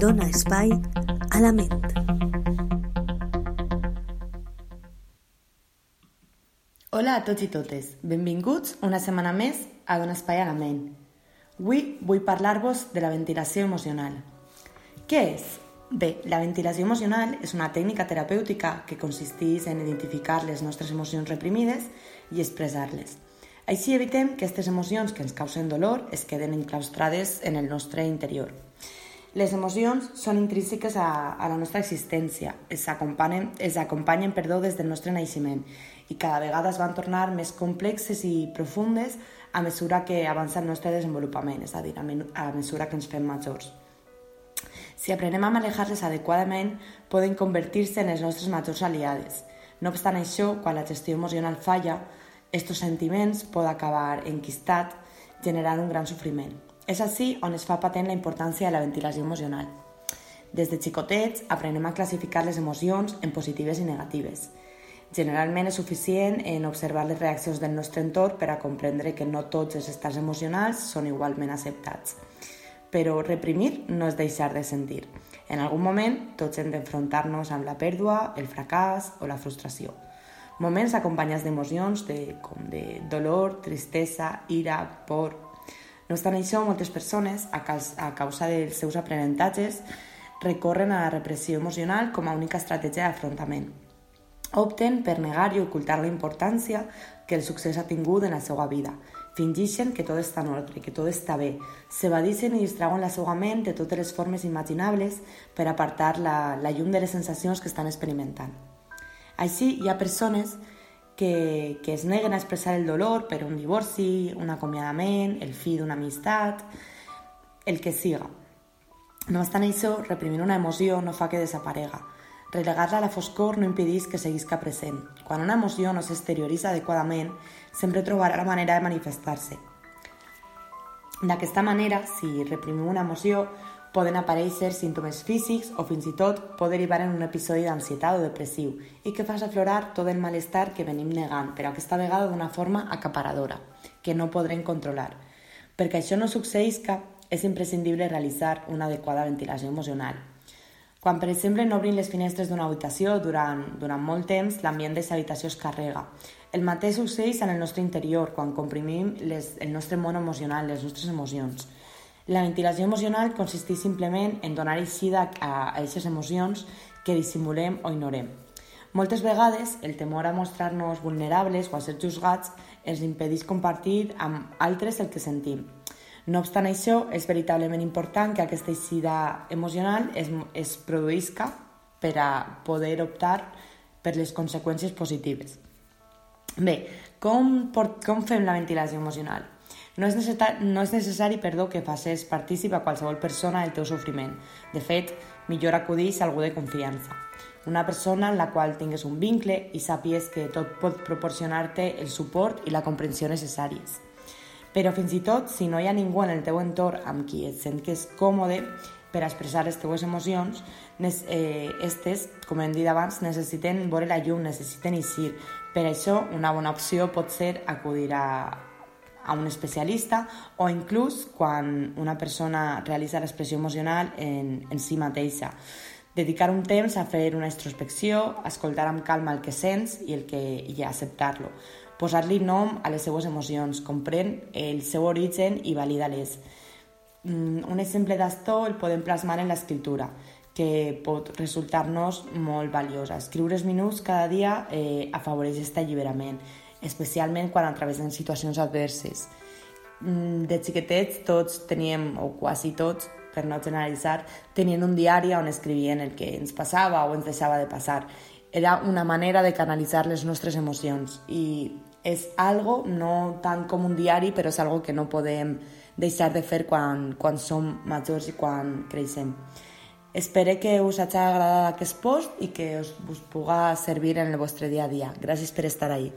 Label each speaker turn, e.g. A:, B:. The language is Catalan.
A: dona espai a la ment.
B: Hola a tots i totes, benvinguts una setmana més a Dona Espai a la Ment. Avui vull parlar-vos de la ventilació emocional. Què és? Bé, la ventilació emocional és una tècnica terapèutica que consisteix en identificar les nostres emocions reprimides i expressar-les. Així evitem que aquestes emocions que ens causen dolor es queden enclaustrades en el nostre interior. Les emocions són intrínseques a, a la nostra existència, es acompanyen, es acompanyen perdó, des del nostre naixement i cada vegada es van tornar més complexes i profundes a mesura que avança el nostre desenvolupament, és a dir, a mesura que ens fem majors. Si aprenem a manejar-les adequadament, poden convertir-se en els nostres majors aliades. No obstant això, quan la gestió emocional falla, aquests sentiments poden acabar enquistat, generant un gran sofriment. És així on es fa patent la importància de la ventilació emocional. Des de xicotets aprenem a classificar les emocions en positives i negatives. Generalment és suficient en observar les reaccions del nostre entorn per a comprendre que no tots els estats emocionals són igualment acceptats. Però reprimir no és deixar de sentir. En algun moment tots hem d'enfrontar-nos amb la pèrdua, el fracàs o la frustració. Moments acompanyats d'emocions de, com de dolor, tristesa, ira, por, no obstant això, moltes persones, a causa dels seus aprenentatges, recorren a la repressió emocional com a única estratègia d'afrontament. Opten per negar i ocultar la importància que el succés ha tingut en la seva vida. Fingixen que tot està en ordre, que tot està bé. S'evadixen i distrauen la seva ment de totes les formes imaginables per apartar la, la llum de les sensacions que estan experimentant. Així, hi ha persones que, que es neguen a expressar el dolor per un divorci, un acomiadament, el fi d'una amistat, el que siga. No obstant això, reprimir una emoció no fa que desaparega. Relegar-la a la foscor no impedís que seguisca present. Quan una emoció no s'exterioritza adequadament, sempre trobarà la manera de manifestar-se. D'aquesta manera, si reprimim una emoció, poden aparèixer símptomes físics o fins i tot pot derivar en un episodi d'ansietat o depressiu i que fas aflorar tot el malestar que venim negant, però aquesta vegada d'una forma acaparadora, que no podrem controlar. Perquè això no succeïsca, és imprescindible realitzar una adequada ventilació emocional. Quan, per exemple, no obrim les finestres d'una habitació durant, durant molt temps, l'ambient d'aquesta habitació es carrega. El mateix succeeix en el nostre interior, quan comprimim les, el nostre món emocional, les nostres emocions. La ventilació emocional consisteix simplement en donar eixida a aquestes emocions que dissimulem o ignorem. Moltes vegades, el temor a mostrar-nos vulnerables o a ser juzgats ens impedeix compartir amb altres el que sentim. No obstant això, és veritablement important que aquesta eixida emocional es, es produïsca per a poder optar per les conseqüències positives. Bé, com, com fem la ventilació emocional? No és, no és necessari perdó, que facis partícip a qualsevol persona del teu sofriment. De fet, millor acudir a algú de confiança. Una persona en la qual tingues un vincle i sàpies que tot pot proporcionar-te el suport i la comprensió necessaris. Però fins i tot, si no hi ha ningú en el teu entorn amb qui et sentes còmode per expressar les teves emocions, eh, estes, com hem dit abans, necessiten veure la llum, necessiten eixir. Per això, una bona opció pot ser acudir a, a un especialista o inclús quan una persona realitza l'expressió emocional en, en si mateixa. Dedicar un temps a fer una introspecció, escoltar amb calma el que sents i, el que, i acceptar-lo. Posar-li nom a les seues emocions, comprèn el seu origen i valida-les. Mm, un exemple d'això el podem plasmar en l'escriptura, que pot resultar-nos molt valiosa. Escriure minuts cada dia eh, afavoreix aquest alliberament especialment quan atravessem situacions adverses. Mm, de xiquetets tots teníem, o quasi tots, per no generalitzar, tenien un diari on escrivien el que ens passava o ens deixava de passar. Era una manera de canalitzar les nostres emocions i és algo, no tant com un diari, però és algo que no podem deixar de fer quan, quan som majors i quan creixem. Espero que us hagi agradat aquest post i que us, us puga servir en el vostre dia a dia. Gràcies per estar ahí.